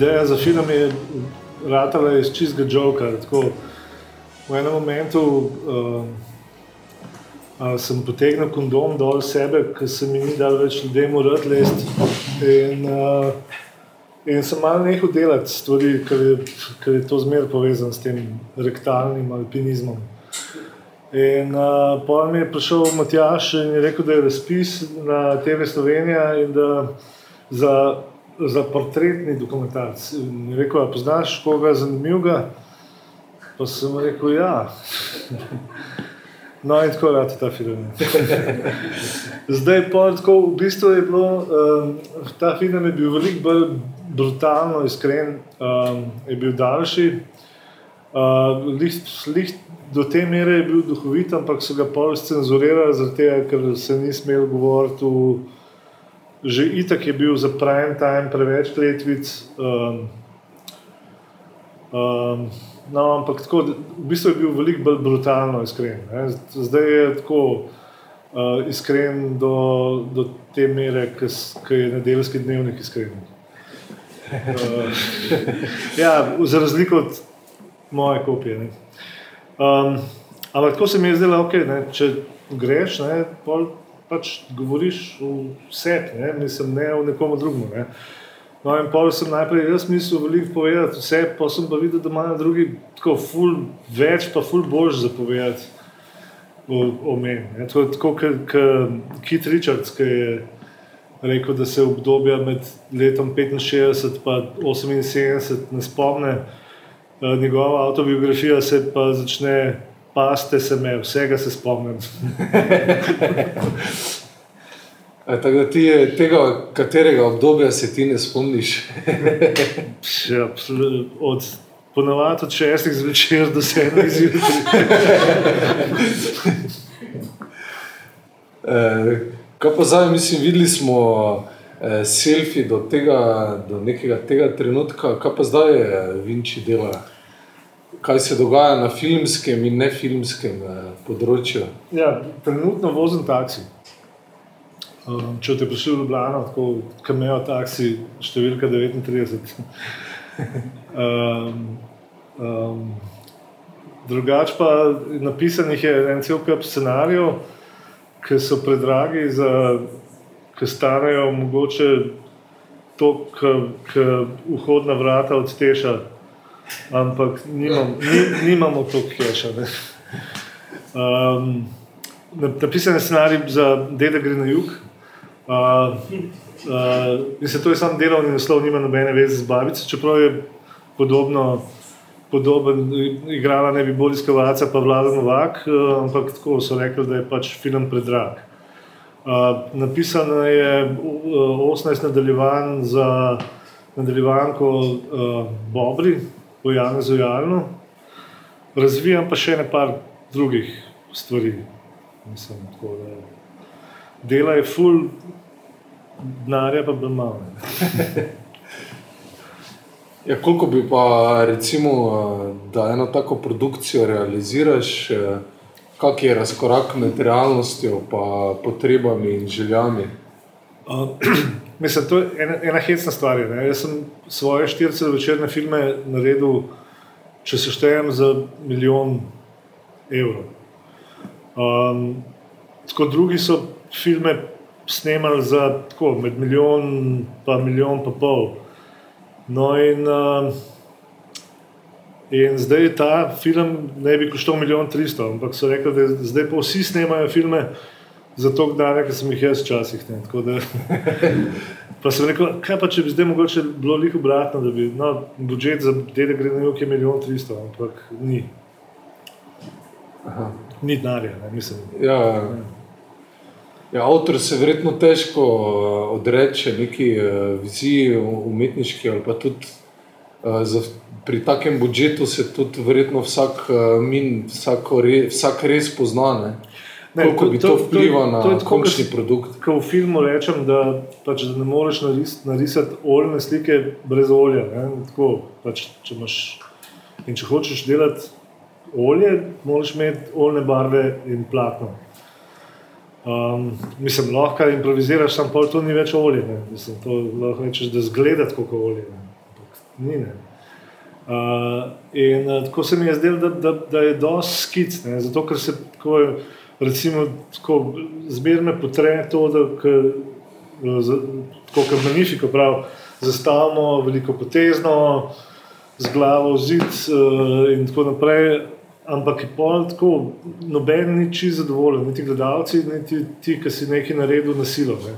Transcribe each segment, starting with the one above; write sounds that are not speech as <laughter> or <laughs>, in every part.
ideja za film je ratala iz čistega joka. V enem momentu uh, uh, sem potegnil kondom dol sebe, ker se mi ni dal več ljudem urad lest. In, uh, in sem malo nehal delati stvari, ker je, ker je to zmer povezano s tem rektalnim alpinizmom. In uh, potem je prišel Matjaš in je rekel, da je razpis na TV Slovenija in da za za portretni dokumentarc. In rekel, da poznaš koga zanimivega. Pa sem rekel, ja. <laughs> No, in tako je ta film. <laughs> Zdaj, pa tako, v bistvu je bilo, um, ta film je bil veliko bolj brutalno iskren, um, je bil daljši. Uh, lih, lih, do te mere je bil duhovit, ampak so ga pol cenzurirali, ker se ni smel govoriti že itak je bil za prime time preveč letvic. Um, um, no, ampak tako, v bistvu je bil veliko bolj brutalno iskren. Ne. Zdaj je tako uh, iskren do, do te mere, ki je nedeljski dnevnik iskren. Uh, ja, za razliko od moje kopije. Um, ampak tako se mi je zdelo, okay, ne, če greš, ne, pol, pač govoriš v sebi, ne? Mislim, ne o nekomu drugemu. Ne? No, in pa sem najprej jaz mislil veliko povedati vse, pa sem pa videl, da imajo drugi tako ful, več, pa ful boljš zapovedati o, o meni. To je tako, kot Kit Richards, ki je rekel, da se obdobja med letom 65 in 78 ne spomne. Eh, njegova autobiografija se pa začne paste se me, vsega se spomnim. <laughs> Tako da ti je tega, katerega obdobja se ti ne spomniš? ja, od ponovadi od šestih zvečer do sedmih zjutraj. <laughs> Eh, kaj pa zdaj, mislim, videli smo eh, selfi do, tega, do nekega tega trenutka, kaj pa zdaj je Vinči dela? Kaj se dogaja na filmskem in nefilmskem eh, področju? Ja, trenutno vozim taksi. Um, če te prišel v Ljubljano, tako kamejo taksi, številka 39. <laughs> um, um, drugač pa napisanih je en cel kup scenarijev, ki so predragi, ki stanejo mogoče to, kar vhodna vrata odtešajo ampak nimam, ni, nimamo to keša. Um, napisan je scenarij za Deda gre na jug. Uh, uh, se to je samo delovni naslov, nima nobene veze z babico, čeprav je podobno. Podoben, igrala ne bi bolj iskovalca, pa vlada Novak, uh, ampak tako so rekli, da je pač film predrag. Uh, napisano je uh, 18 nadaljevanj za nadaljevanko uh, Bobri, v Janezu Jalnu, razvijam pa še nekaj drugih stvari. Mislim, tako, dela je full, denarja pa bolj malo. <laughs> Ja, koliko bi pa, recimo, da eno tako produkcijo realiziraš, kak je razkorak med realnostjo, pa potrebami in željami? <clears throat> Mislim, to je ena, ena hecna stvar. Ne? Jaz sem svoje štirice večerne filme naredil, če se štejem, za milijon evrov. Um, tako drugi so filme snemali za tako, med milijon in milijon in pol. No, in, uh, in zdaj ta film ne bi koštal milijon tristo, ampak so rekli, da zdaj pa vsi snemajo filme za to, da sem jih jaz včasih. <laughs> Pa sem rekel, kaj pa če bi zdaj mogoče bilo njih obratno, da bi no, budžet za delo gre na nekaj milijon tristo, ampak ni. Aha. Ni denarja, mislim. Ja, ja, avtor se verjetno težko uh, odreče neki uh, viziji umetniški ali pa tudi za, pri takem budžetu se tudi verjetno vsak min, re, vsak res pozna. Ne? Ne, Koliko bi to, to vplivalo na to, končni ko, produkt? Ko v filmu rečem, da, pač, da ne moreš naris, narisati oljne slike brez olja. Tako, pač, če, imaš, če hočeš delati olje, moraš imeti oljne barve in platno. Um, mislim, lahko improviziraš, samo pol to ni več olje. Mislim, to lahko rečeš, da zgleda kot olje. ni. Ne. Uh, in uh, tako se mi je zdelo, da, da, da je dosti skic, ne, zato ker se tako, recimo, tako zmerno potre to, da tako kot Magnifico pravi, zastavimo veliko potezno, z glavo v zid uh, in tako naprej. Ampak je pol tako, noben ni čisto zadovoljen, niti gledalci, niti ti, ki si nekaj naredil na silo. Ne.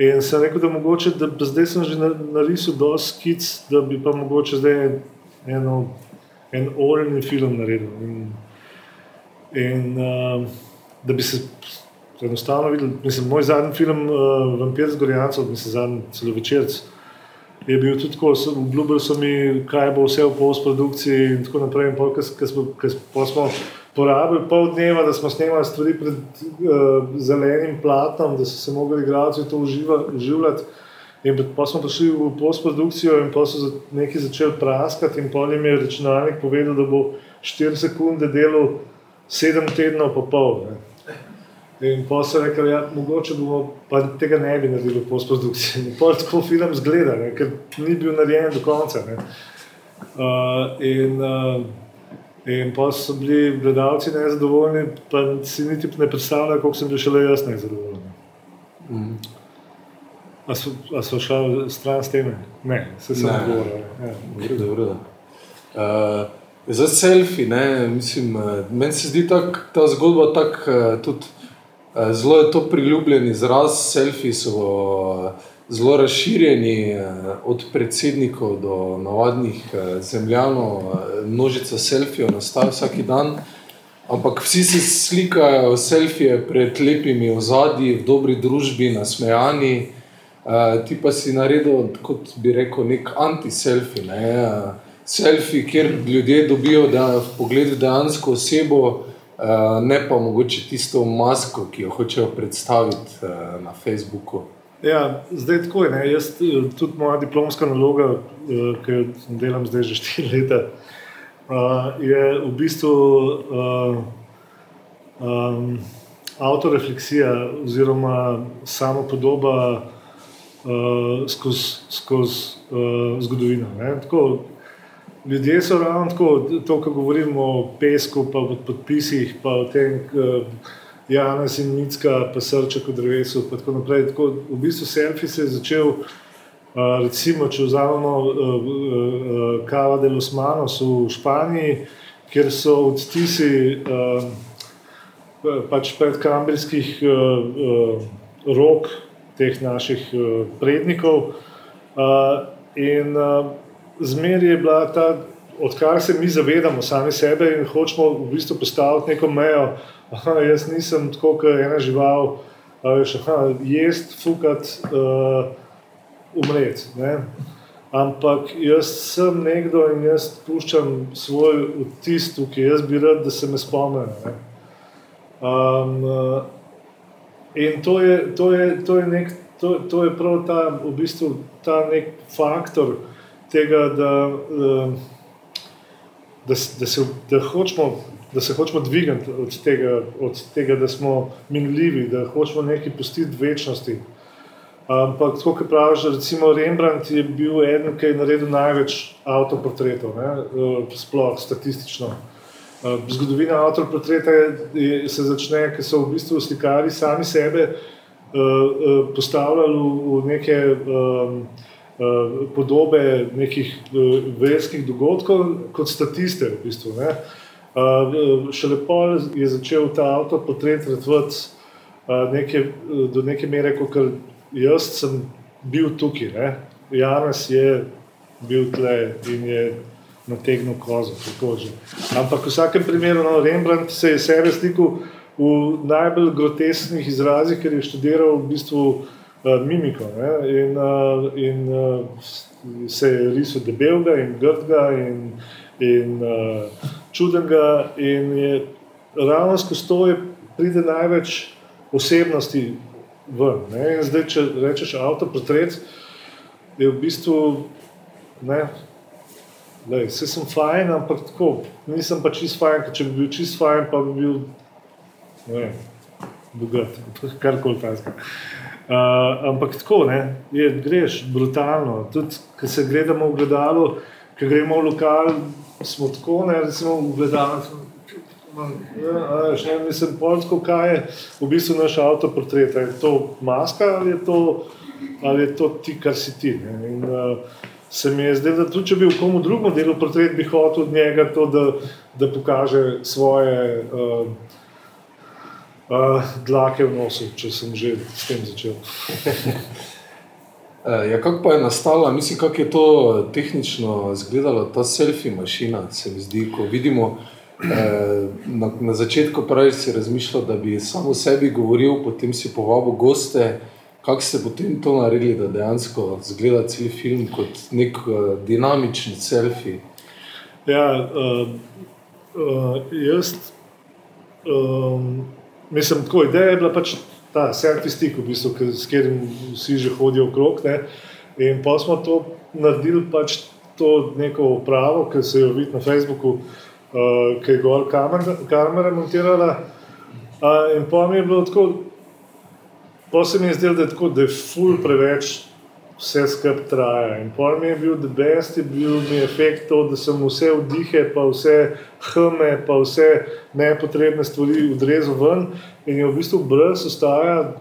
In sem rekel, da, mogoče, da zdaj sem že narisal dovolj skic, da bi pa mogoče zdaj eno, en oljni film naredil. In, in uh, da bi se enostavno videl, mislim, moj zadnji film, uh, Vampir z Gorjancem, mislim, zadnji celo večerc. Je bil tudi tako, obljubili so mi, kaj bo vse v postprodukciji, in tako naprej. Ko smo porabili pol dneva, da smo snemali stvari pred uh, zelenim platom, da so se mogli igrati to uživati. In pa smo prišli v postprodukcijo, in pa so nekaj začeli praskati, in pol jim je računalnik povedal, da bo 4 sekunde delal 7 tednov, pa pol. Ne. In pa so rekli, ja, mogoče bomo pa tega ne bi naredili v postprodukciji. In pa tako film zgleda, ne, ker ni bil narejen do konca. Uh, in, uh, in pa so bili gledalci nezadovoljni, pa si niti ne predstavljajo, koliko sem bil šele jaz nezadovoljen. Mm. A so, a so šli stran s tem? Ne, se sem odgovoril. Ja. Uh, za selfi, ne, mislim, meni se zdi tak, ta zgodba tako tudi. Eh, zelo je to priljubljen izraz, selfi so eh, zelo razširjeni, eh, od predsednikov do navadnih zemljanov, množica selfijev nastaja vsak dan. Ampak vsi se slikajo selfije pred lepimi ozadji, v dobri družbi, nasmejani. Ti pa si naredil, kot bi rekel, nek anti-selfi. Ne? Selfi, kjer ljudje dobijo da, v pogled dejansko osebo. Eh, ne pa mogoče tisto masko, ki jo hočejo predstaviti uh, na Facebooku. Ja, zdaj tako je. Jaz, eh, tudi moja diplomska naloga, ki jo delam zdaj že <laughs> štiri leta, je v bistvu um, autorefleksija oziroma samo podoba uh, skozi skoz, uh, zgodovino. Ne? Tako, Ljudje so ravno tako, to, ko govorimo o pesku, pa o podpisih, pa o tem, Janes in Mitska, pa srček v drevesu. Tako naprej. Tako, v bistvu selfie se je začel, recimo, če vzamemo Kava de los Manos v Španiji, kjer so odtisi pač predkambrijskih rok teh naših prednikov. In zmeraj je bila ta, odkar se mi zavedamo sami sebe in hočemo v bistvu postaviti neko mejo. <laughs> Aha, jaz nisem tako, kot ena žival, veš, aha, jest, fukat, uh, umret. Ne? Ampak jaz sem nekdo in jaz puščam svoj vtis tukaj, jaz bi rad, da se me spomnijo. Um, uh, in to je, to, je, to, je nek, to, to je prav ta, v bistvu, ta nek faktor, uh, tega, da, eh, da, da, se, da, hočemo, da se hočemo dvigati od tega, od tega, da smo minljivi, da hočemo nekaj pustiti v večnosti. Ampak, kot praviš, recimo Rembrandt je bil eden, ki je naredil največ avtoportretov, ne, eh, sploh statistično. Eh, zgodovina avtoportreta se začne, ker so v bistvu slikari sami sebe postavljali v neke. Eh, podobe nekih eh, verskih dogodkov, kot statiste. V bistvu, uh, šele pol je začel ta avto potret vrtvati neke, do neke mere, kot jaz sem bil tukaj. Ne? Janes je bil tle in je nategnil kozo. Ampak v vsakem primeru, no, Rembrandt se je sebe slikal v najbolj grotesknih izrazih, ker je študiral v bistvu uh, mimiko. Ne? In, uh, in uh, se je risal debelega in grdega in, in čudnega. In je ravno skozi to pride največ osebnosti ven. Ne? In zdaj, če rečeš avtoportret, je v bistvu. Ne, Vse sem fajn, ampak tako, nisem pa čist fajn, če bi bil čist fajn, pa bi bil. bogat, kar koli tajska. Uh, ampak tako, ne, je, greš brutalno. Tudi, ko se gledamo v gledalo, ko gremo v lokal, smo tako, ne, recimo v gledalo. Ja, še ne mislim, polsko, kaj je v bistvu naš avtoportret. Je to maska ali je to, ali je to ti, kar si ti. In, uh, se mi je zdelo, da tudi če bi v komu drugem delu portret, bi hotel od njega to, da, da pokaže svoje uh, uh, dlake v nosu, če sem že s tem začel. <laughs> Ja, kako pa je nastala, mislim, kako je to tehnično izgledalo, ta selfie mašina, se mi zdi, ko vidimo. Eh, na, na začetku pravi, si razmišljal, da bi samo o sebi govoril, potem si povabil goste. Kako ste potem to naredili, da dejansko zgleda cel film kot nek uh, dinamični selfie? Ja, uh, uh, jaz um, mislim, da ideja je bila pač ta selfie stik, v bistvu, s katerim vsi že hodijo okrog. Ne? In pa smo to naredili, pač to neko upravo, ki se jo vidi na Facebooku uh, ki je gor kamera montirala. Uh, in pa mi je bilo tako, pa se mi je zdelo, da je tako, da je ful preveč. Vse skupaj traja. In pol mi je bil the best, je bil mi efekt to, da sem vse vdihe, pa vse hme, pa vse nepotrebne stvari odrezal ven in je v bistvu brez ostaja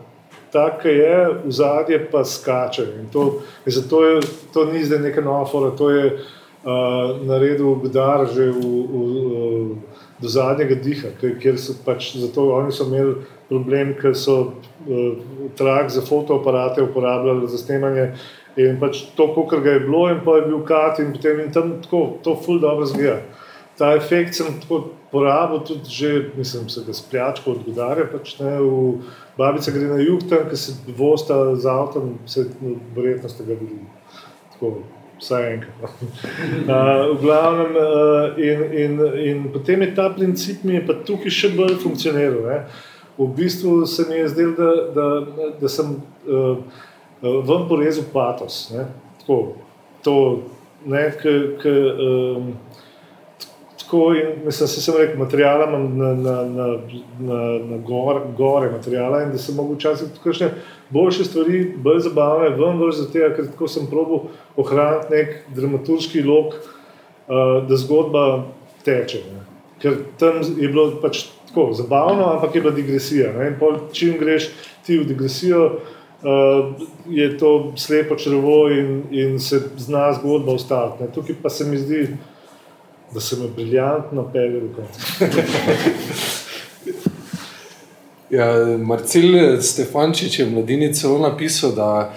tak, ki je, v zadje pa skače. In to, in zato je to ni zdaj neka nova fora, to je naredil Gdar že v, v, v, do zadnjega diha, ker so pač zato oni so imeli problem, ker so uh, trak za fotoaparate uporabljali za snemanje. In pač to, kar ga je bilo, in pa je bil kat, in potem in tam tako, to ful dobro zgleda. Ta efekt sem tako porabil, tudi že, mislim, se ga spljačko odgodarja. Pač, ne, v Babica gre na jug, tam, ki se vosta z avtom, se verjetno ste ga videli vsaj enkrat. Uh, v glavnem, uh, in, in, in potem je ta princip mi je pa tukaj še bolj funkcioniral. Ne. V bistvu se mi je zdelo, da, da, da sem uh, vam porezal patos. Ne. Tako, to, ne, k, k, um, tako in mislim, se sem rekel, materijala imam na, na, na, na, na gore, gore materijala in da sem mogel včasih kakšne boljše stvari, bolj zabavne, ven vrš za tega, ker tako sem probil ohraniti nek dramaturški lok, uh, da zgodba teče. Ne. Ker tam je bilo pač tako zabavno, ampak je bila digresija. Ne. In pol, čim greš ti v digresijo, uh, je to slepo črvo in, in se zna zgodba ostati. Tukaj pa se mi zdi, da se mi briljantno pele do konca. <laughs> ja, Marcel Stefančič je mladini celo napisal, da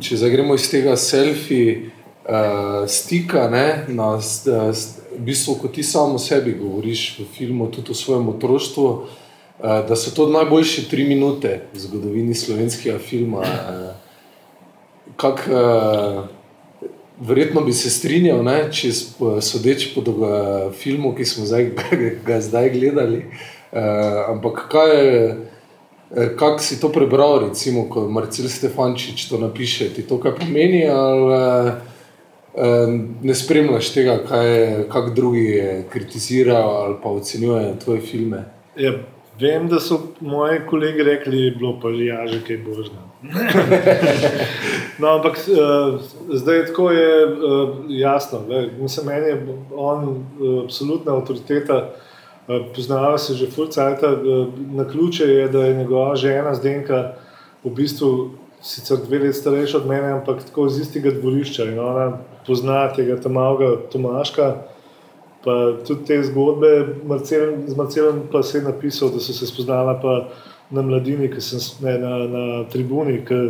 če zagremo iz tega selfie uh, stika, ne, na, v bistvu, ko ti samo o sebi govoriš v filmu, tudi o svojem otroštvu, da so to najboljše tri minute v zgodovini slovenskega filma. Kak, Verjetno bi se strinjal, ne, če sodeč po filmu, ki smo <laughs> ga zdaj gledali. Ampak kaj je, eh, kako si to prebral, recimo, ko Marcel Stefančič to napiše, ti to kaj pomeni, ali uh, ne spremljaš tega, kaj drugi kritizirajo ali pa ocenjujejo tvoje filme? Ja, vem, da so moji kolegi rekli, da je bilo pa že jaže, kaj božno. <laughs> no, ampak zdaj tako je uh, jasno. Mislim, meni je on absolutna avtoriteta. Uh, poznava se že fulcajta. Uh, na ključe je, da je njegova žena Zdenka v bistvu sicer dve leti starejša od mene, ampak tako iz istega dvorišča. In ona pozna tega tam malega Tomaška. Pa tudi te zgodbe Marcel, z Marcelom pa se je napisal, da so se spoznala na mladini, ki sem ne, na, na tribuni, ki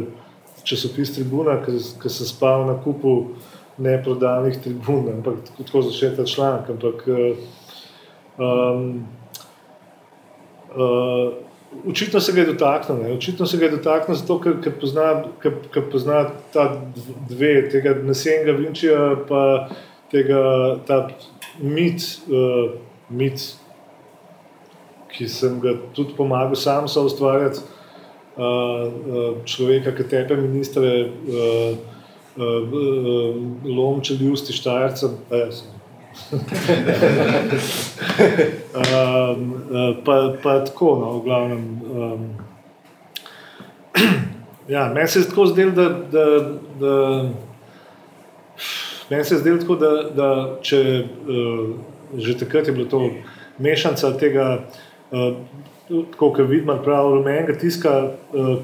časopis Tribuna, ki sem spal na kupu neprodanih tribun, ampak tako, začne ta članek. Ampak um, uh, očitno se ga je dotaknil, ne? očitno se ga je dotaknil zato, ker, ker, pozna, ker, ker pozna ta dve, tega nasenga Vinčija, pa tega ta mit. Uh, mit ki sem ga tudi pomagal sam so ustvarjati, uh, uh, človeka, ki tepe ministre, uh, uh, uh, lom čeljusti štajercem. Um, pa, pa tako, no, v glavnem. Um, <clears throat> ja, meni se je tako zdelo, da, da, da, meni se je zdelo tako, da, da če uh, že takrat je bilo to mešanica tega, uh, kot vidimo, prav rumenega tiska uh,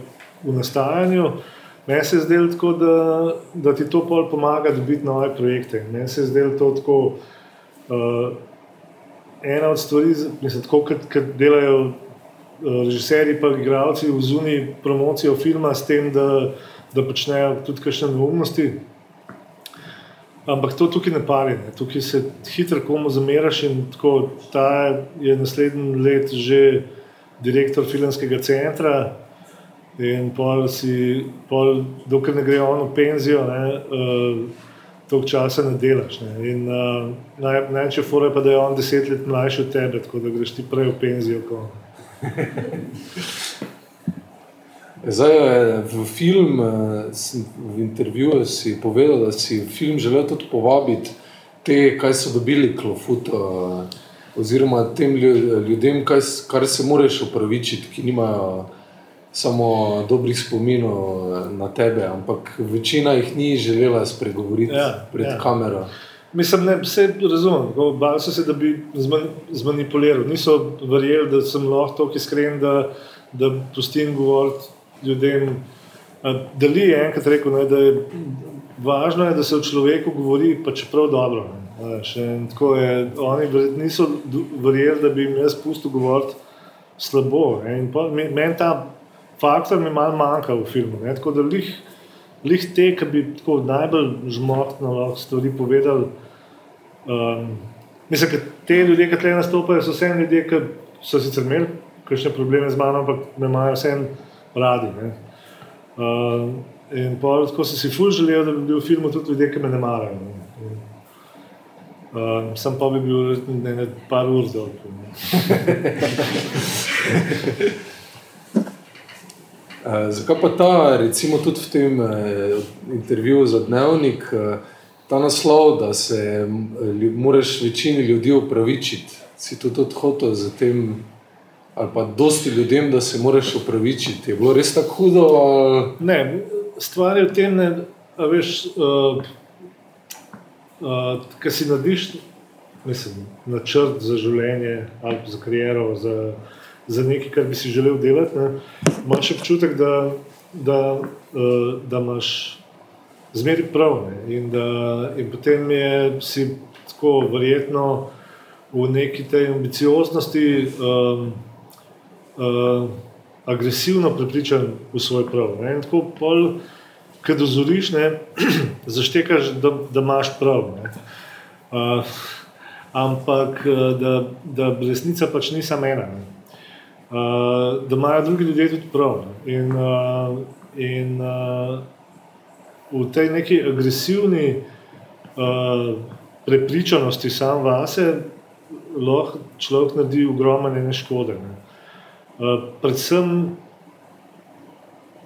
v nastajanju. Meni se je zdelo tako, da, da ti to pomaga dobiti nove projekte. Meni se je zdelo to tako. Uh, ena od stvari, mislim, tako kot delajo uh, režiserji, pa igralci v zuni promocijo filma, s tem, da, da počnejo tudi kakšne neumnosti. Ampak to tukaj ne pari, ne. tukaj se hitro komu zameraš in tako ta je naslednji let že direktor filmskega centra. In pol si, pol, dokler ne gre on v penzijo, ne, uh, toliko časa ne delaš. Ne. In uh, največje fore pa, da je on deset let mlajši od tebe, tako da greš ti prej v penzijo. <laughs> Zdaj, eh, v film, eh, v intervjuju si povedal, da si film želel tudi povabiti te, kaj so dobili klofut, oziroma tem ljudem, kaj, kar se moraš upravičiti, ki nimajo samo dobrih spominov na tebe, ampak večina jih ni želela spregovoriti ja, pred ja. kamero. Mislim, da se razumem, bali so se, da bi zmanipuliral. Niso verjeli, da sem lahko tako iskren, da, da pustim govoriti ljudem. Da li je enkrat rekel, ne, da je važno, je, da se o človeku govori, pa čeprav dobro. Je, oni niso verjeli, da bi jim jaz pustil govoriti slabo. Meni ta faktor mi malo manjka v filmu. Ne? Tako da lih, lih te, ki bi tako najbolj žmohtno lahko stvari povedali. Um, mislim, da te ljudje, ki tle nastopajo, so vse ljudje, ki so sicer imeli kakšne probleme z mano, ampak me imajo vse radi. Um, in pa tako sem si ful želel, da bi bil v filmu tudi ljudje, ki me ne marajo. Ne? Um, sem pa bi bil ne, ne, par ur dolg. <laughs> Eh, zakaj pa ta, recimo, tudi v tem eh, intervjuju za dnevnik, eh, ta naslov, da se moraš večini ljudi upravičiti? Si to tudi hotel za tem, ali pa dosti ljudem, da se moraš upravičiti? Je bilo res tako hudo? Ali... Ne, stvar je v tem, da veš, uh, uh, kaj si narediš. Mislim, načrt za življenje ali za kariero, za, za nekaj, kar bi si želel delati, ne, imaš občutek, da, da, uh, da imaš zmeri prav. Ne, in, da, in potem je si tako verjetno v neki tej ambicioznosti um, uh, agresivno prepričan v svoj prav. Ne, in tako pol. Kaj dozoriš, ne, <clears throat> zaštekaš, da, da imaš prav. Uh, ampak da, da resnica pač ni samo ena. Ne uh, da imajo drugi ljudje tudi prav. In, uh, in uh, v tej neki agresivni uh, prepričanosti sam vase lahko človek naredi ogromne škode. Ne. Uh, predvsem,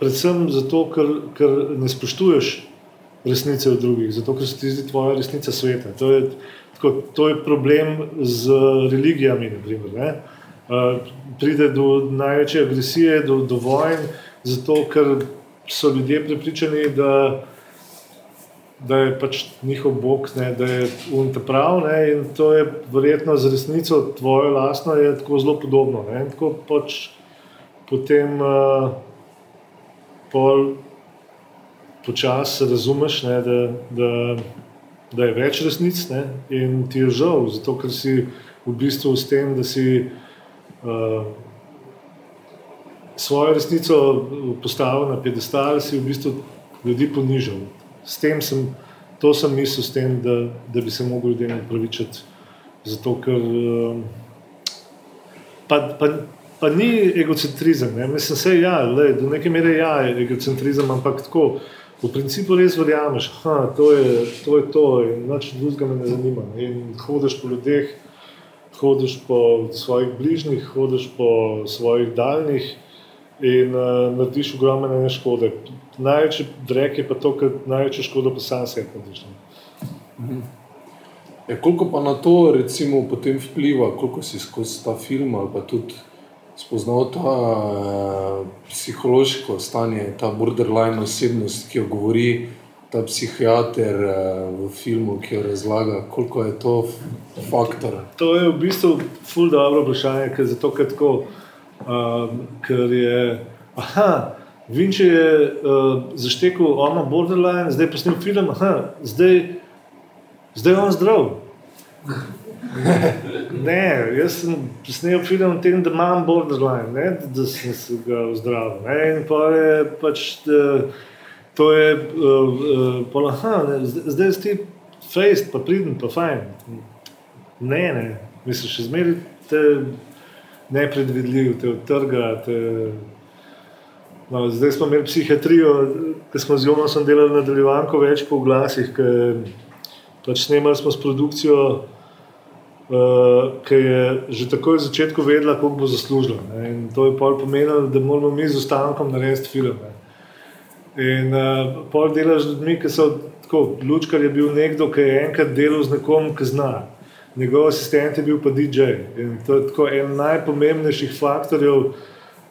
predvsem zato, ker, ker ne spoštuješ resnice od drugih, zato ker se ti zdi tvoja resnica sveta. To je, tako, to je problem z religijami. Naprimer, pride do največje agresije, do, do vojn, zato ker so ljudje prepričani, da, da je pač njihov bog, ne, da je unta prav. Ne, in to je verjetno z resnico tvoje lastno, je tako zelo podobno. Ne, tako pač potem uh, pol. Počasi razumeš, ne, da, da, da je več resnic ne, in ti je žal, zato ker si v bistvu s tem, da si uh, svojo resnico postavil na pedestal, si v bistvu ljudi ponižal. S tem sem, to sem mislil, tem, da, da bi se lahko ljudem upravičiti. Zato, ker uh, pa, pa, pa ni egocentrizem. Ne? Mislim, da ja, je do neke mere ja, egocentrizem, ampak tako. V principu res verjameš, da to je to, je to in nič drugega me ne zanima. In hodiš po ljudeh, hodiš po svojih bližnjih, hodiš po svojih daljnih in uh, narediš ogromne škode. Največji drek je pa to, da največjo škodo pa sam sebi narediš. Mhm. Ja, koliko pa na to recimo, potem vpliva, koliko si skozi ta film ali pa tudi spoznal ta uh, psihološko stanje, ta borderline osebnost, ki jo govori ta psihiater uh, v filmu, ki jo razlaga, koliko je to faktor. To je v bistvu ful dobro vprašanje, ker, zato, ker, tako, um, ker je. Aha, Vinče je uh, zaštekel ono borderline, zdaj pa snim film, aha, zdaj, zdaj je on zdrav. <laughs> Ne, jaz sem snimil film o tem, da imam borderline, ne, da sem se ga zdravil. In pa je pač, da, to je, uh, uh, pa, aha, ne, zdaj si ti fejst, pa pridem, pa fajn. Ne, ne, misliš, še zmeraj te nepredvidljiv, te odtrga. Te, No, zdaj smo imeli psihiatrijo, ki smo z Jonom delali nadaljevanko več po glasih, ker pač snemali smo s produkcijo, uh, ki je že takoj v začetku vedela, koliko bo zaslužila. Ne. In to je pomenilo, da moramo mi z ostankom narediti film. Ne. In uh, pol delaš z ljudmi, ki so tako, Lučkar je bil nekdo, ki je enkrat delal z nekom, ki zna. Njegov asistent je bil pa DJ. In to je tako en najpomembnejših faktorjev.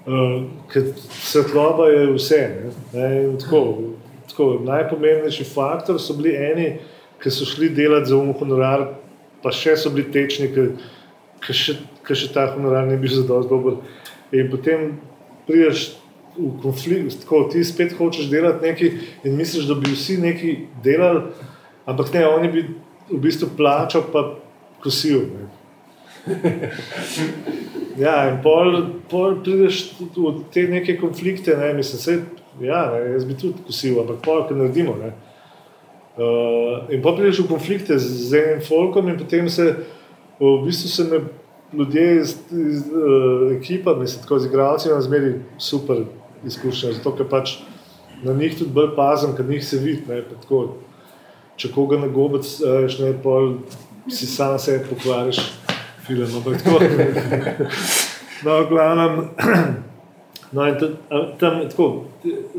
Uh, svetloba je vse. Tako, tako, najpomembnejši faktor so bili eni, ki so šli delati za umor honorar, pa še so bili tečni, ki še, še ta honorar ne bi bil zelo dober. In potem prideš v konflikt, tako ti spet hočeš delati nekaj in misliš, da bi vsi nekaj delali, ampak ne, oni bi v bistvu plačal, pa kosil. <laughs> Ja, in pol, pol prideš v te neke konflikte, ne, mislim, se, ja, ne, jaz bi tudi kosil, ampak pol, kaj naredimo. Ne. Uh, in pa prideš v konflikte z, z enim folkom, in potem se v bistvu se me ljudje iz, iz uh, ekipa, mislim, tako z igralci, na zmeri super izkušnja, zato ker pač na njih tudi bolj pazim, ker njih se vidi. Ne, tako, če koga na gobec, uh, ne, pol si sam sebe pokvariš film. Ampak tako. <laughs> No, glavnem. <clears throat> No, in tam tako,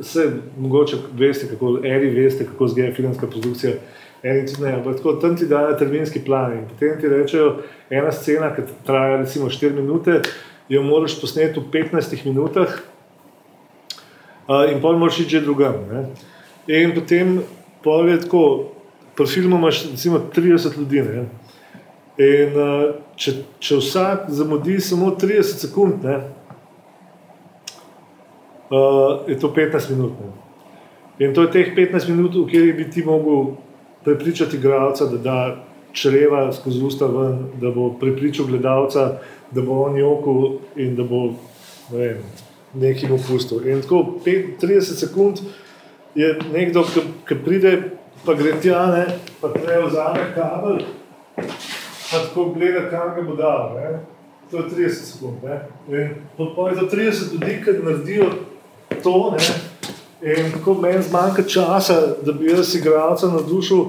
se mogoče veste, kako, eni veste, kako zgleda filmska produkcija, eni tudi ne. Ampak tako, tam ti dajo terminski plan in potem ti rečejo, ena scena, ki traja recimo 4 minute, jo moraš posneti v 15 minutah in pol moraš iti že drugam. Ne? In potem pol je tako, pri filmu imaš recimo 30 ljudi. Ne? In če, če vsak zamudi samo 30 sekund, ne, uh, je to 15 minut. Ne. In to je teh 15 minut, v katerih bi ti mogel prepričati gledalca, da da čreva skozi usta ven, da bo prepričal gledalca, da bo on jokal in da bo vem, nekaj mu pustil. In tako 5, 30 sekund je nekdo, ki pride, pa gre tja, ne, pa treba vzame kabel pa tako gleda, kam ga bo dal. Ne? To je 30 sekund. Pa je to 30 ljudi, ki naredijo to. Ne? In ko meni zmanjka časa, da bi jaz igralca navdušil,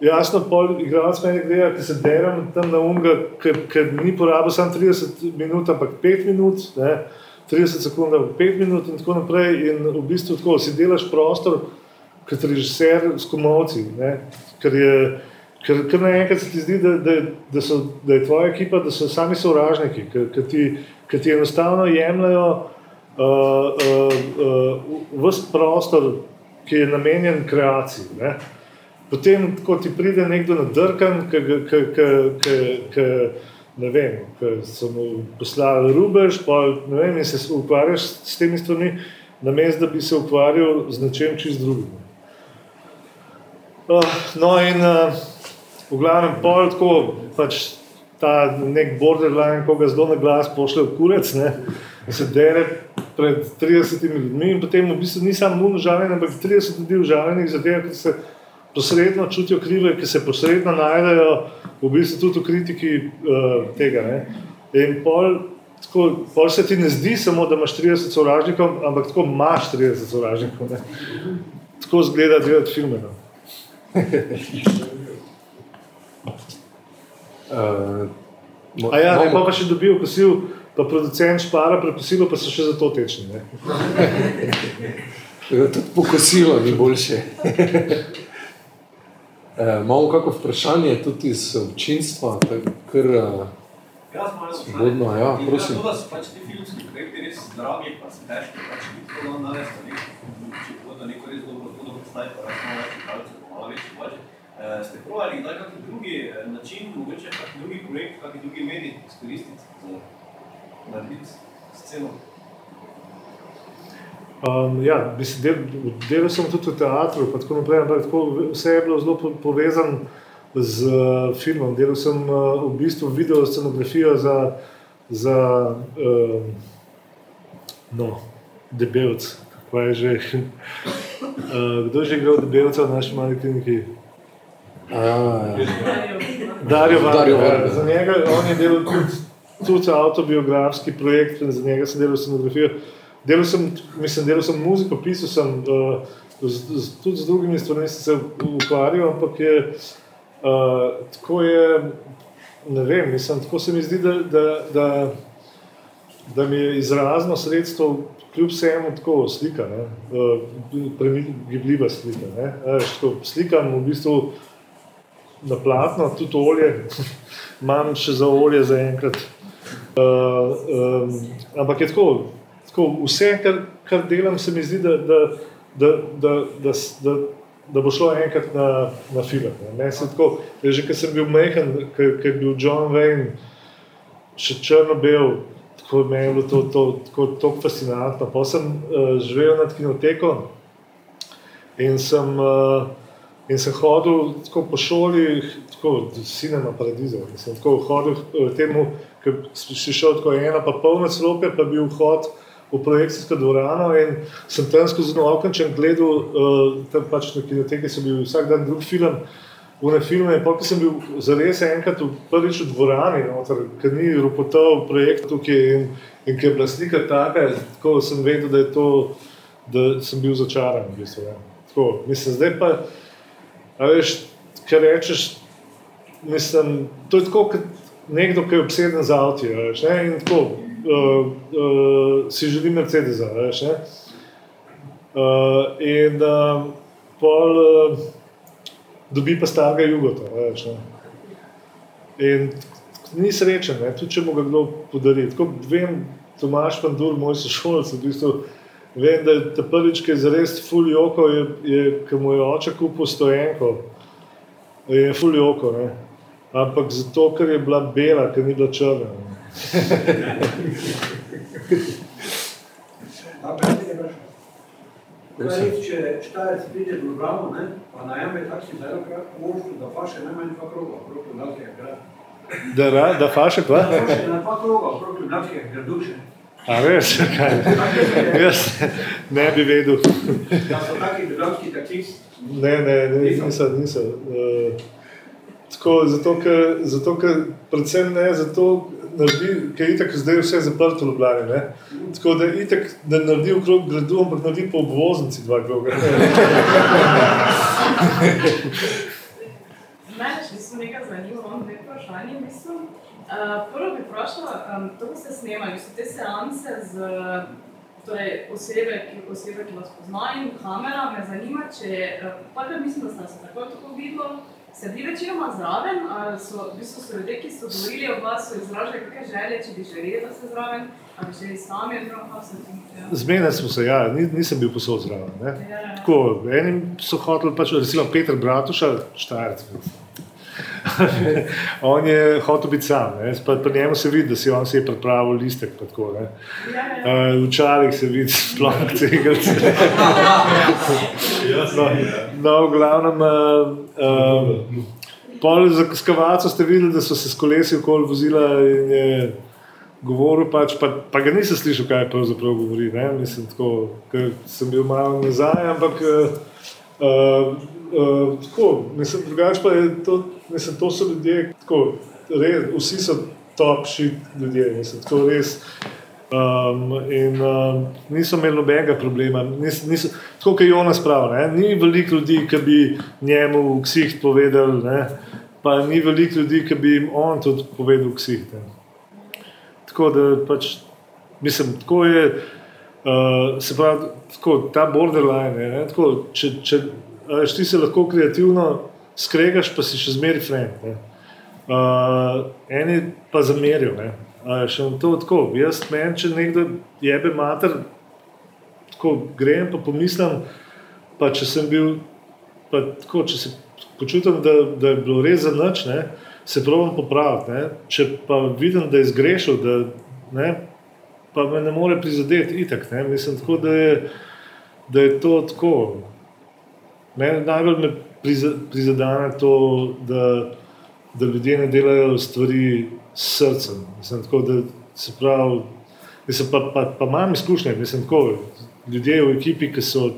jasno, pol igralec meni gre, ki se derem tam na umga, ker ni porabil samo 30 minut, ampak 5 minut. Ne? 30 sekund, 5 minut, in tako naprej. In v bistvu tako si delaš prostor, kot režiser s komovci. Ker je Ker, ker naenkrat se ti zdi, da, da, da, so, da je tvoja ekipa, da so sami sovražniki, ki ti, ti enostavno jemljajo uh, uh, uh, vse prostor, ki je namenjen kreaciji. Ne? Potem, ko ti pride nekdo na drkan, ki so mu poslali rubež, pa ne vem, in se ukvarjaš s temi stvarmi, namesto da bi se ukvarjal z nečem čist drugim. Uh, no, in uh, v glavnem pol tako, pač ta nek borderline, ko ga zelo na glas pošlje v kurec, ne, se dere pred 30 ljudmi in potem v bistvu ni samo mu užaljen, ampak 30 ljudi užaljenih zadeva, ker se posredno čutijo krive, ki se posredno najdejo v bistvu tudi v kritiki uh, tega. Ne. In pol, tako, pol se ti ne zdi samo, da imaš 30 sovražnikov, ampak tako imaš 30 sovražnikov. Ne. Tako zgleda delati filme. No. <laughs> Uh, A ja, ne, pa, pa še dobil kosil, pa producent špara, prepusilo pa so še za to tečni. <laughs> Ja, tudi pokosilo ni boljše. <laughs> Eh, imamo kako vprašanje tudi iz občinstva, kar svobodno, ja, prosim. To, da so pač ti filmski projekti res dragi, pa se težki, pač ti to dan narediti, če bo da neko res dobro, to dobro staje, pa res malo več igralcev, malo več budžet. Eh, ste provali kdaj kakšen drugi eh, način, mogoče kakšen drugi projekt, kakšen drugi medij izkoristiti za narediti sceno? Um, ja, mislim, del, delal sem tudi v teatru, pa tako naprej, ampak tako, vse je bilo zelo povezano z uh, filmom. Delal sem uh, v bistvu video scenografijo za, za uh, no, debelc, kako je že. <laughs> uh, kdo je že igral debelca v naši mali kliniki? Dario Varga. Za njega on je delal tudi, tudi autobiografski projekt, za njega sem delal scenografijo. Delal sem, mislim, delal sem muziko, pisal sem uh, z, z, tudi z drugimi stvarmi, se ukvarjal, ampak je uh, tako je, ne vem, mislim, tako se mi zdi, da, da, da, da mi je izrazno sredstvo, kljub vsemu, tako slika, uh, premiljiva slika. Ne, tako, slikam v bistvu na platno, tudi olje, <laughs> imam še za olje za enkrat. Uh, um, ampak je tako, tako, vse, kar, kar delam, se mi zdi, da, da, da, da, da, da, da bo šlo enkrat na, na film. Tako, že ko sem bil mehen, ko je bil John Wayne, še črno-bel, tako je bilo to, to, to, to fascinantno. Pa sem uh, živel nad kinoteko in sem. Uh, In sem hodil tako po šoli, tako cinema paradiza. Sem tako hodil k temu, ker si šel tako ena, pa polna celopja, pa bil hod v projekcijsko dvorano in sem tam skozi okenček gledal, uh, tam pač na kinoteki so bili vsak dan drug film. V ne filme, pa ki sem bil zares enkrat v prvič v dvorani, noter, ker ni ropotov projekt tukaj in, in ker je bila slika taka, tako sem vedel, da to, da sem bil začaran. V bistvu, ja. tako, mislim, zdaj pa, a veš, kar rečeš, mislim, to je tako, kot nekdo, ki je obseden z avti, ne, uh, uh, si želi Mercedesa. Veš, uh, in uh, pol uh, dobi pa starega jugota. Veš, in ni srečen, ne? tudi če mu ga kdo podari. Tako vem, Tomaš Pandur, moj sošolc, v bistvu. Vem, da je ta prvič, ki je zares fuljoko, je, je ki mu je oče kupil stojenko, je fuljoko. Ampak zato, ker je bila bela, ker ni bila črna. Če štajec pride v Ljubljano, pa najame taksi za eno kratko možnost, da faše najmanj dva kroga okrog Ljubljanskega grada. Da, ra, da faše kva? Da faše na dva kroga okrog Ljubljanskega graduše. A veš, kaj? Jaz ne bi vedel. Da so taki ljubljanski taksisti. Ne, ne, ne, nisem, nisem. Uh, tako, zato, ker, zato, ker predvsem ne, zato, naredi, ker je tako zdaj vse zaprto v Ljubljani. Tako da tako, da naredi okrog gradu, ampak naredi po obvoznici dva kroga. Mene še niso nekaj zanimivo, imam dve vprašanje, mislim. Uh, prvo bi vprašala, um, to ste snemali, so te seanse z torej, osebe, ki, osebe, ki vas poznajo in kamera, me zanima, če, uh, pa mislim, da ste se tako tako videli, Se vi večinoma zraven, ali so, v bistvu so ljudje, ki so govorili o vas, so izražali kakšne želje, če bi želeli, da ste zraven, ali bi želeli sami, oziroma kako se ti? Ja. Zmeden smo se, ja, nisem bil posod zraven. Ja, ja. Tako, enim so hoteli, pač, recimo Petr Bratuša, štajrc. <laughs> on je hotel biti sam, pa, pa njemu se vidi, da si on si je pripravil listek. Tako, ja, ja. uh, v čalih se vidi, sploh ne tega. <laughs> no, no, v glavnem. Uh, uh, Pol za skavaco ste videli, da so se s kolesi okoli vozila in je govoril, pač, pa, pa ga nisem slišal, kaj pravzaprav govori. Mislim, tako, sem bil malo nazaj, ampak uh, uh, uh, tako, mislim, drugače pa je to, mislim, to so ljudje, tako, res, vsi so top-shit ljudje, mislim, tako res. Um, in um, niso imeli nobenega problema. Nis, niso, tako kot je Jonas pravi, ni veliko ljudi, ki bi njemu v ksih povedal, ne? pa ni veliko ljudi, ki bi jim on tudi povedal v ksih. Ne? Tako da pač, mislim, tako je, uh, se pravi, tako, ta borderline. Ne? Tako, če, če, Veš, ti se lahko kreativno skregaš, pa si še zmeraj friend. ne. Uh, eni pa zamerijo. ne. Je Še to tako. Jaz meni, če nekdo jebe mater, tako grem pa pomislim, pa če sem bil, pa tako, če se počutim, da, da je bilo res za noč, ne, se pravim popraviti. Ne. Če pa vidim, da je zgrešil, da, ne, pa me ne more prizadeti, itak. Ne. Mislim, tako, da, je, da je to tako. Mene najbolj me priza- prizadene to, da, da ljudje ne delajo stvari srcem. Mislim, tako, da se pravi, mislim, pa, pa, pa imam izkušnje, mislim, tako, ljudje v ekipi, ki so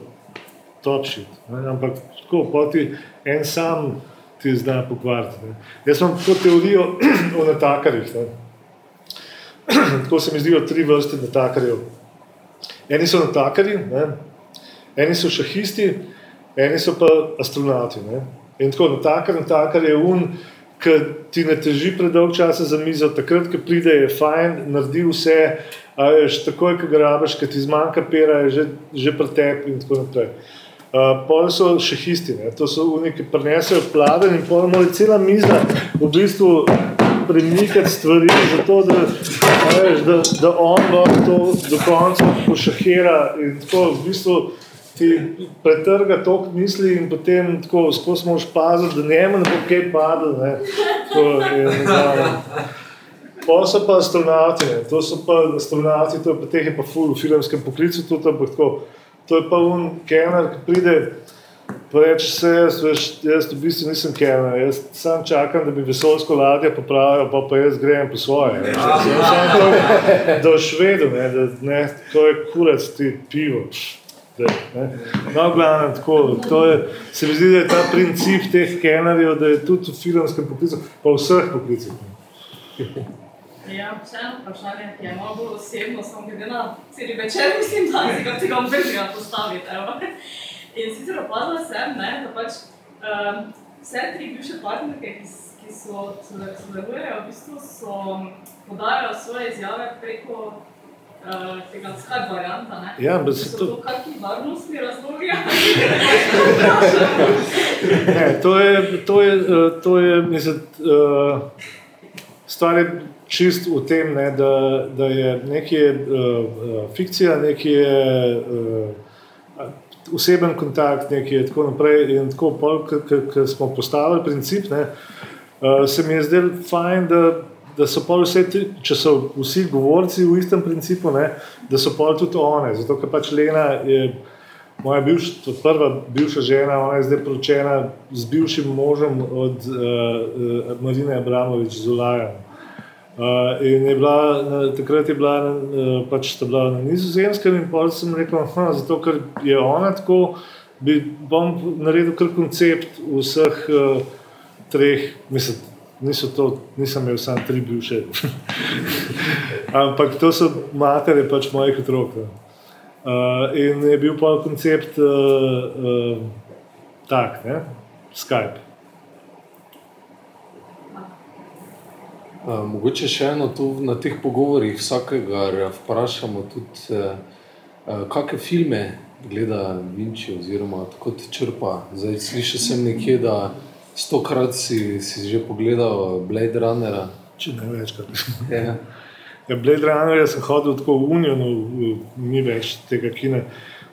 točni. Ampak tako, poti en sam ti zna pokvariti. Ne. Jaz imam to teorijo <clears throat> o natakarjih. Ne. <clears throat> Tako se mi zdijo tri vrste natakarjev. Eni so natakarji, ne. eni so šahisti, eni so pa astronauti. Ne. In tako, natakar, natakar je un, ki ti ne teži predolg časa za mizo, takrat, ko pride, je fajn, naredi vse, a veš, takoj, ko ga rabiš, ko ti zmanjka pera, je že, že pretep in tako naprej. Uh, pol so šehisti, ne? to so oni, ki prenesejo pladen in pol mora cela miza v bistvu premikati stvari, zato da, veš, da, da on lahko to do konca pošahira in tako v bistvu ti pretrga tok misli in potem tako skozi moraš paziti, da njemu ne bo kaj padlo. ne. Pol so pa astronauti, ne. to so pa astronauti, to je pa teh je pa ful v filmskem poklicu tudi, ampak tako. To je pa un kenar, ki pride, pa reče se, jaz, veš, jaz v bistvu nisem kenar, jaz sam čakam, da bi vesoljsko ladje popravil, pa pa jaz grem po svoje. ne. Jaz sem to, da švedu, ne, da ne, to je kurec ti pivo. pš, da, ne. No, glavno, tako, to je, se mi zdi, da je ta princip teh kenarjev, da je tudi v filmskem poklicu, pa v vseh poklicih. Ja, še eno vprašanje, ki je malo bolj osebno, samo glede na cel večer, mislim, da si ga tega obveznega postaviti. evo. In sicer opazila sem, ne, da pač um, vse tri bivše partnerke, ki, ki so sodel- sodelujejo, v bistvu so podajajo svoje izjave preko uh, tega Skype varianta. Ne. Ja, ampak So se to to, kakšni varnostni razlogi? <laughs> ne, to je, to je, eh, to je mislim, eh, stvar je čist v tem, ne, da, da je nekaj uh, fikcija, nekaj je uh, oseben kontakt, nekaj je tako naprej. In tako, ko smo postavili princip, ne, uh, se mi je zdelo fajn, da, da so pol vse, tri, če so vsi govorci v istem principu, ne, da so pol tudi one. Zato, ker pač Lena je. Moja bivš, prva bivša žena, ona je zdaj poročena z bivšim možem od uh, uh, Marine Abramovič z Ulajem. Uh, in je bila, na, takrat je bila, uh, pač sta bila na nizozemskem, in pa sem rekel, da zato, ker je ona tako, bi, bom naredil kar koncept vseh uh, treh, mislim, niso to, nisem imel samo tri bivše. <laughs> Ampak to so matere pač mojih otrok. ne. Uh, in je bil pa koncept uh, uh, tak, ne? Skype. Uh, mogoče še eno tu na teh pogovorih vsakega vprašamo tudi, uh, uh, kakšne filme gleda Vinči oziroma kot črpa. Zdaj slišal sem nekje, da stokrat si, si že pogledal Blade Runnera. Če ne večkrat. Ja. Ja, Blade Runner sem hodil tako v Unionu, ni več tega kina.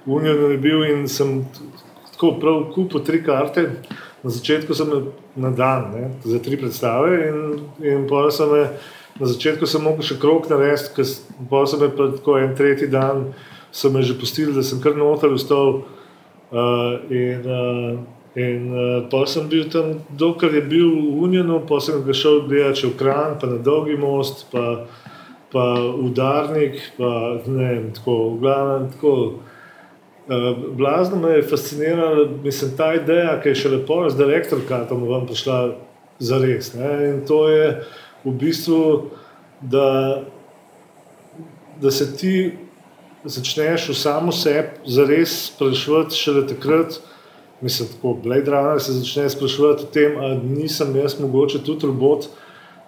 V Unionu je bil in sem tako prav kupil tri karte. Na začetku sem na dan, ne, za tri predstave, in, in pol sem me, na začetku sem mogel še krok narediti, ker pol sem me pa tako en tretji dan, so me že pustili, da sem kar noter vstal. Uh, in uh, in uh, pa sem bil tam, dokler je bil v Unionu, pa sem ga šel gledati v Kran, pa na Dolgi most, pa, pa udarnik, pa ne vem, tako, v glavnem tako. Uh, blazno me je fascinirala, mislim, ta ideja, ki je še lepo z direktorkatom vam prišla za res. In to je v bistvu, da, da se ti začneš v samo sebi zares sprašovati šele takrat, mislim, tako Blade Runner se začne sprašovati o tem, ali nisem jaz mogoče tudi robot,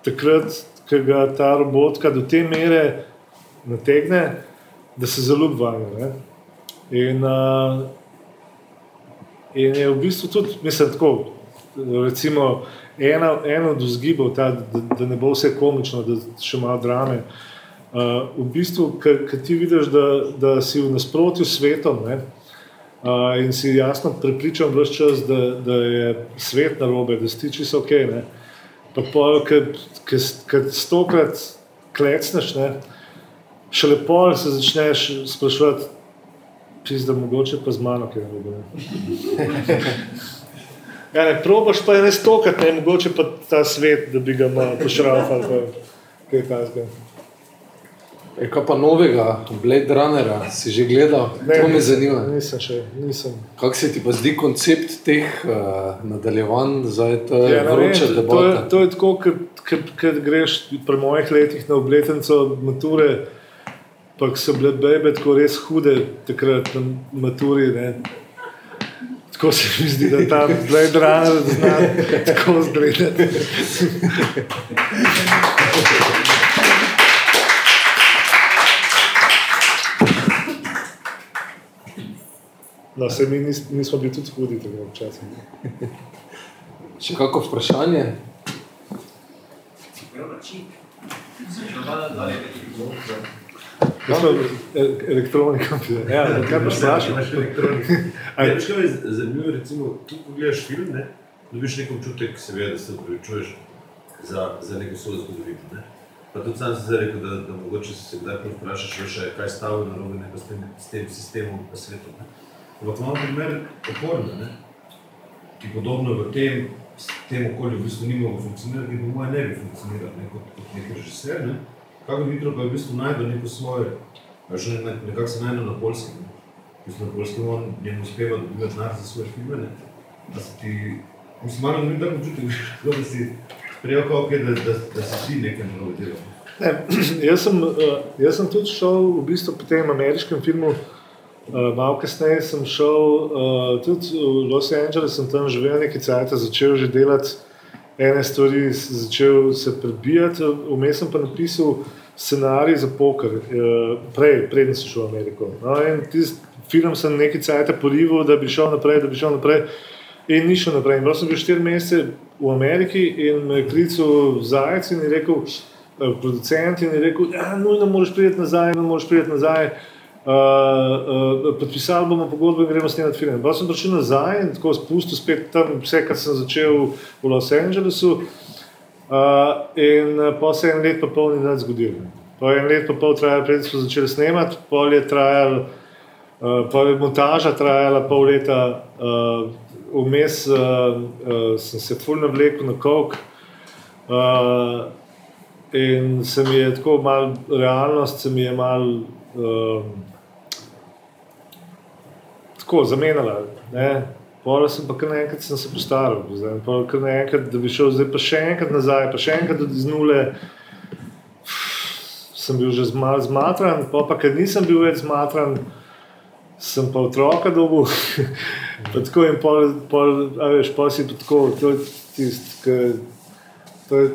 takrat, ko ga ta robotka do te mere nategne, da se zaljubi vanjo. In, uh, in je v bistvu tudi, mislim, tako, recimo, ena, ena od vzgibov, ta, da, da ne bo vse komično, da še malo drame. Uh, v bistvu, ker ti vidiš, da, da si v nasprotju s svetom ne, in si jasno prepričan vse čas, da, da je svet na robe, da si čisto ok. Ne. Pa ker stokrat klecneš, ne, še lepo se začneš sprašovati, čez da mogoče pa z mano, na robe. <laughs> Ja, ne, probaš pa ne stokrat, ne, mogoče pa ta svet, da bi ga malo pošrafal, pa kaj takega. Je kaj pa novega, Blade Runnera, si že gledal? Ne, to me nisem, zanima. Nisem še, nisem. Kako se ti pa zdi koncept teh uh, nadaljevanj, zdaj to je Ja, vroča to, je, debata? to je tako, kot greš pri mojih letih na obletnico mature, pa so bile bebe tako res hude takrat na maturi. Ne. Tako se mi zdi, da ta Blade Runner zna <laughs> tako zgledati. No, se mi nis, nismo bili tudi hudi tega včasih. <laughs> Še kako vprašanje? Še Jaz sem elektronika. Ja, kaj pa sprašujem? <laughs> Ja, veš, kaj je zanimivo, recimo, tu ko gledaš film, ne, dobiš nek občutek, seveda, da se upravičuješ za, za neko svojo zgodovino. Ne. Pa tudi sam si zdaj rekel, da, da mogoče se kdaj vprašaš, je kaj stalo na robe s tem, s tem sistemom na svetu. Ne. Ampak imamo primer oporne, ne, ki podobno v tem, tem okolju v bistvu ni mogel funkcionirati in po mojem ne bi funkcioniral ne, kot, kot nek režiser. Ne. Kako hitro pa je v bistvu najdel neko svoje, veš, ne, ne, nekako se najdel na polskem. Ne. V bistvu na polskem on njemu uspeva dobivati denar za svoje filme. Ne. Da se ti, mislim, malo ne tako tako <laughs> da si prijel kao, okay, da, da, da si ti nekaj narobe delal. Ne, <clears throat> jaz, sem, uh, jaz sem tudi šel v bistvu po tem ameriškem filmu. Uh, malo kasneje sem šel uh, tudi v Los Angeles, sem tam živel nekaj časa, začel že delati ene stvari, začel se prebijati. Vmes sem pa napisal scenarij za poker, uh, prej, preden sem šel v Ameriko. No, in tisti film sem nekaj časa porival, da bi šel naprej, da bi šel naprej. In ni šel naprej. In bil sem bil štiri mesece v Ameriki in me je klical Zajec in je rekel, producent in je rekel, da nujno moraš priti nazaj, nujno moraš priti nazaj. Uh, uh, podpisali bomo pogodbo in gremo snemati film. Pa sem prišel nazaj in tako spustil spet tam vse, kar sem začel v Los Angelesu. Uh, in pa se je en let pa pol ni nič zgodilo. Pa je en let pa pol trajalo, preden smo začeli snemati, pol je trajalo, uh, pa je montaža trajala pol leta, uh, vmes uh, uh, sem se fulno vlekel na kok. Uh, in se mi je tako malo, realnost se mi je malo um, tako zamenjala. Pol sem pa kar naenkrat se postaral, naenkrat, da bi šel zdaj pa še enkrat nazaj, pa še enkrat iz nule. Sem bil že malo zmatran, pa, pa ker nisem bil več zmatran, sem pa otroka <laughs> pa tako in pol, pol, veš, pol si pa tako, to je tisto, ki to je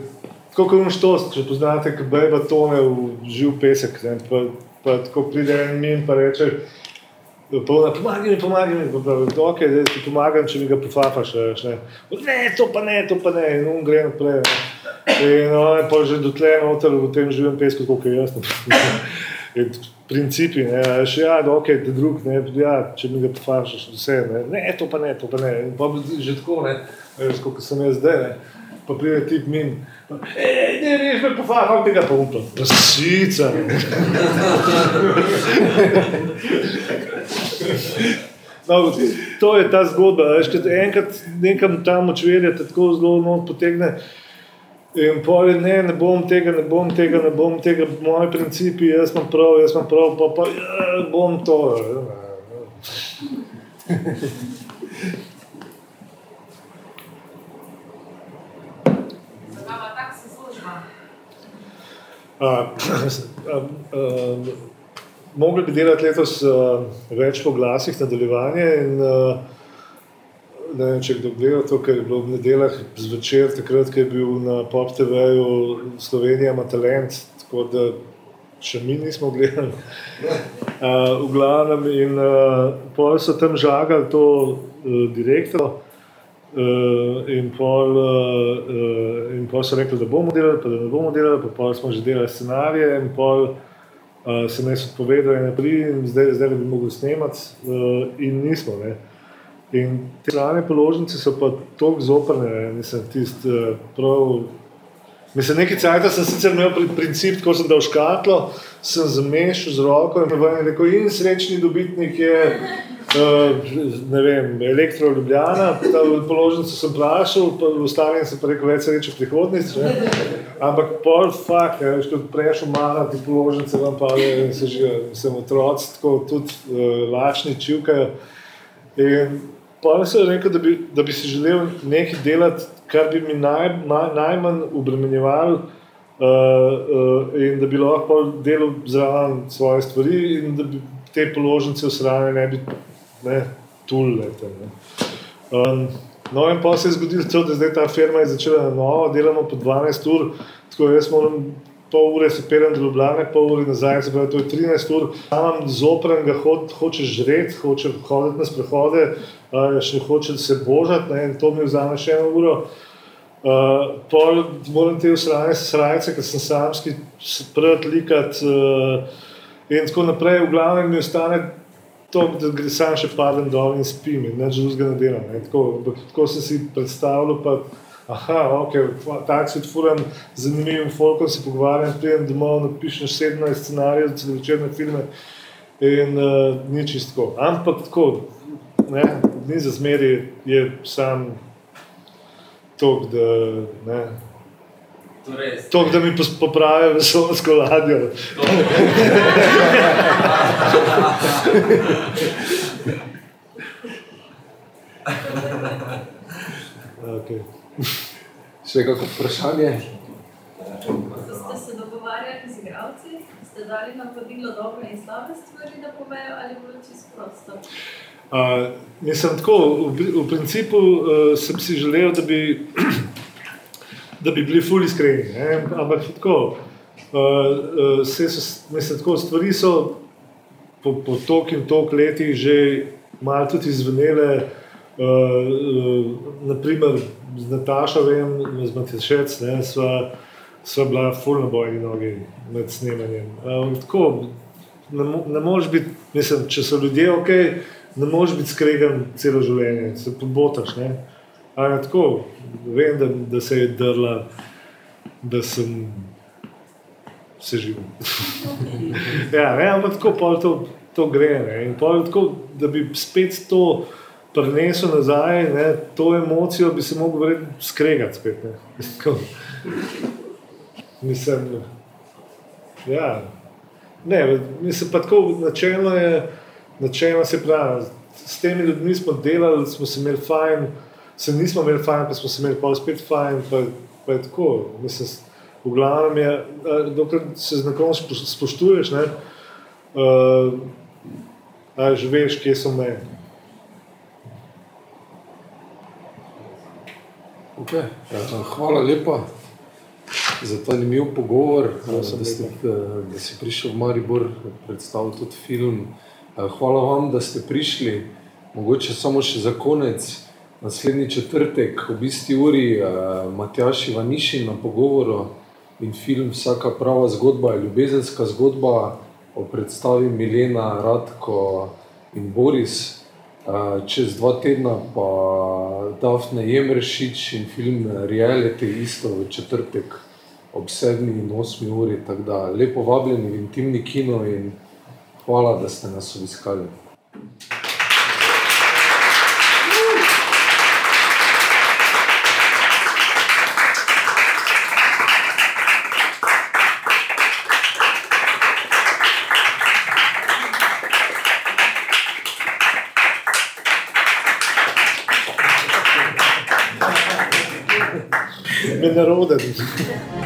tako kot unštost, če poznate, ki bejba tone v živ pesek, ne, pa, pa tako pride en min pa reče, Polna, pomagaj mi, pomagaj mi, okay, da ti pomagam, če mi ga pofafaš. Ne. ne, to pa ne, to pa ne, in on gre naprej. Ne. In on je pa že dotlej noter v tem živem pesku, kot je. <laughs> In Principi, ne, veš, ja, da ok, da drug, ne, ja, če mi ga pofafaš, vse, ne, ne, to pa ne, to pa ne. In pa že tako, ne, veš, kot sem jaz zdaj, ne. Pa pride tip min, ej, ne, reš me pofafam, tega pa upam. Rasica. No, to je ta zgodba. Veš, enkrat nekam tam očverja, te tako zelo not potegne. In pol je, ne, ne bom tega, ne bom tega, ne bom tega, moji principi, jaz imam prav, jaz imam prav, pa, pa ja, bom to. Zakaj pa tak se služba? A, a, a, mogli bi delati letos a, več po glasih nadaljevanje. In, a, ne vem, če kdo gleda to, kar je bilo v nedeljah zvečer, takrat, ko je bil na Pop TV-ju Slovenija ima talent, tako da še mi nismo gledali. Uh, v glavnem, in uh, pol so tam žagali to uh, direktor. Uh, in, pol, uh, in pol so rekli, da bomo delali, pa da ne bomo delali, pa pol smo že delali scenarije, in pol uh, se nas odpovedali naprej, in zdaj, zdaj bi mogli snemati, uh, in nismo. Ne. In te strane položnice so pa tako zoprne, nisem tisti uh, prav. Mislim, nekaj časa sem sicer imel pri princip, ko sem dal škatlo, sem zamešal z roko in rekel, in srečni dobitnik je. Uh, ne vem, elektro Ljubljana, ta položnico sem vprašal, ostali sem pa rekel, več sreče v prihodnosti. Ampak pol fakt, ne, veš, kot prejšel malo, ti položnice vam pa je, se že, sem otroci, tako tudi uh, lačni čivkajo. In pa sem rekel, da bi, da bi si želel nekaj delati, kar bi mi naj, naj, najmanj obremenjevalo uh, uh, in da bi lahko delal zraven svoje stvari in da bi te položnice v sranje ne bi ne, tulete. Ne. Um, no, in pa se je zgodilo to, da zdaj ta firma je začela na novo, delamo po 12 ur, tako da jaz moram pol ure se pelem do Ljubljana, pol ure nazaj, se pravi, to je 13 ur. Tam zopren ga ho, hoče žreti, hoče hoditi na sprehode, uh, še hoče se božati ne, in to mi vzame še eno uro. Uh, pol moram te usrajati srajce, ker sem samski sprt likat uh, in tako naprej. V glavnem mi ostane to, da gre sam še padem dol in spim in neč drugega ne delam. Tako, tako sem si predstavljal, pa aha, ok, tako si odfuram z zanimivim folkom, se pogovarjam, pridem domov, napišem 17 scenarijev za celovečerne filme in uh, ni čisto. Ampak tako, ne, ni za zmeri, je sam tok, da ne. Torej, To, da mi popravijo vesoljsko ladjo. Okay. Še kako vprašanje? Ste se dogovarjali z igralci, ste dali navodilo dobre in slabe stvari, da povejo, ali bo čisto prosto? Uh, mislim, tako, v, v principu uh, sem si želel, da bi, <clears throat> da bi bili fully iskreni. ne, Ampak tako, uh, uh, se so, mislim, tako, stvari so po, po tok in tok letih že malo tudi izvenele. Uh, uh, naprimer, z Natašo, vem, z Matješec, ne, sva, sva bila fulno bojni nogi med snemanjem. Uh, tako, ne, ne moreš biti, mislim, če so ljudje ok, ne moreš biti skregan celo življenje, se pobotaš. Ne? Ali tako, vem, da, da se je drla, da sem se živel. <laughs> ja, ne, ampak tako pol to, to gre. Ne? In pol tako, da bi spet to prenesel nazaj, ne, to emocijo bi se mogel verjetno skregati spet. <laughs> Mislim, ja. Ne, mislim pa tako, načelno je, načelno se pravi, s temi ljudmi smo delali, smo se imeli fajn, se nismo imeli fajn, pa smo se imeli pa spet fajn, pa, pa je tako. Mislim, v glavnem je, dokler se z nekom spo- spoštuješ, ne, uh, a že veš, kje so meje. Okay. Ja, hvala lepa za ta zanimiv pogovor, da, ste, da si prišel v Maribor predstaviti tudi film. Hvala vam, da ste prišli. Mogoče samo še za konec. Naslednji četrtek ob isti uri Matjaš Ivanišin na pogovoru in film Vsaka prava zgodba je ljubezenska zgodba o predstavi Milena, Radko in Boris. Uh, Čez dva tedna pa Dafne Jemrešič in film Reality isto v četrtek ob 7 in 8 uri. Tako da lepo vabljeni v intimni kino in hvala, da ste nas obiskali. Me naroden.